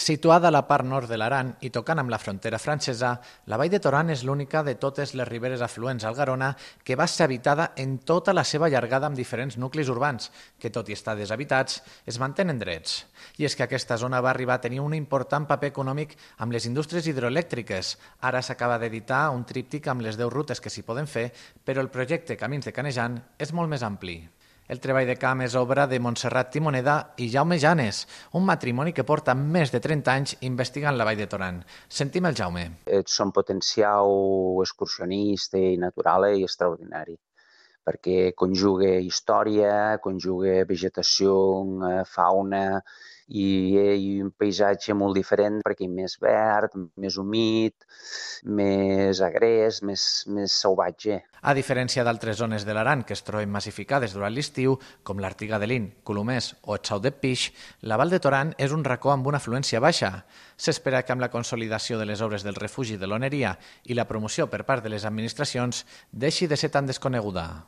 Situada a la part nord de l'Aran i tocant amb la frontera francesa, la vall de Toran és l'única de totes les riberes afluents al Garona que va ser habitada en tota la seva llargada amb diferents nuclis urbans, que tot i estar deshabitats, es mantenen drets. I és que aquesta zona va arribar a tenir un important paper econòmic amb les indústries hidroelèctriques. Ara s'acaba d'editar un tríptic amb les 10 rutes que s'hi poden fer, però el projecte Camins de Canejan és molt més ampli. El treball de camp és obra de Montserrat Timoneda i Jaume Janes, un matrimoni que porta més de 30 anys investigant la vall de Toran. Sentim el Jaume. Són potencial excursionista i natural i extraordinari perquè conjuga història, conjuga vegetació, eh, fauna i, i un paisatge molt diferent perquè més verd, més humit, més agrés, més, més salvatge. A diferència d'altres zones de l'Aran que es troben massificades durant l'estiu, com l'Artiga de Lin, Colomers o Xau de Pix, la Val de Toran és un racó amb una afluència baixa. S'espera que amb la consolidació de les obres del refugi de l'Oneria i la promoció per part de les administracions deixi de ser tan desconeguda.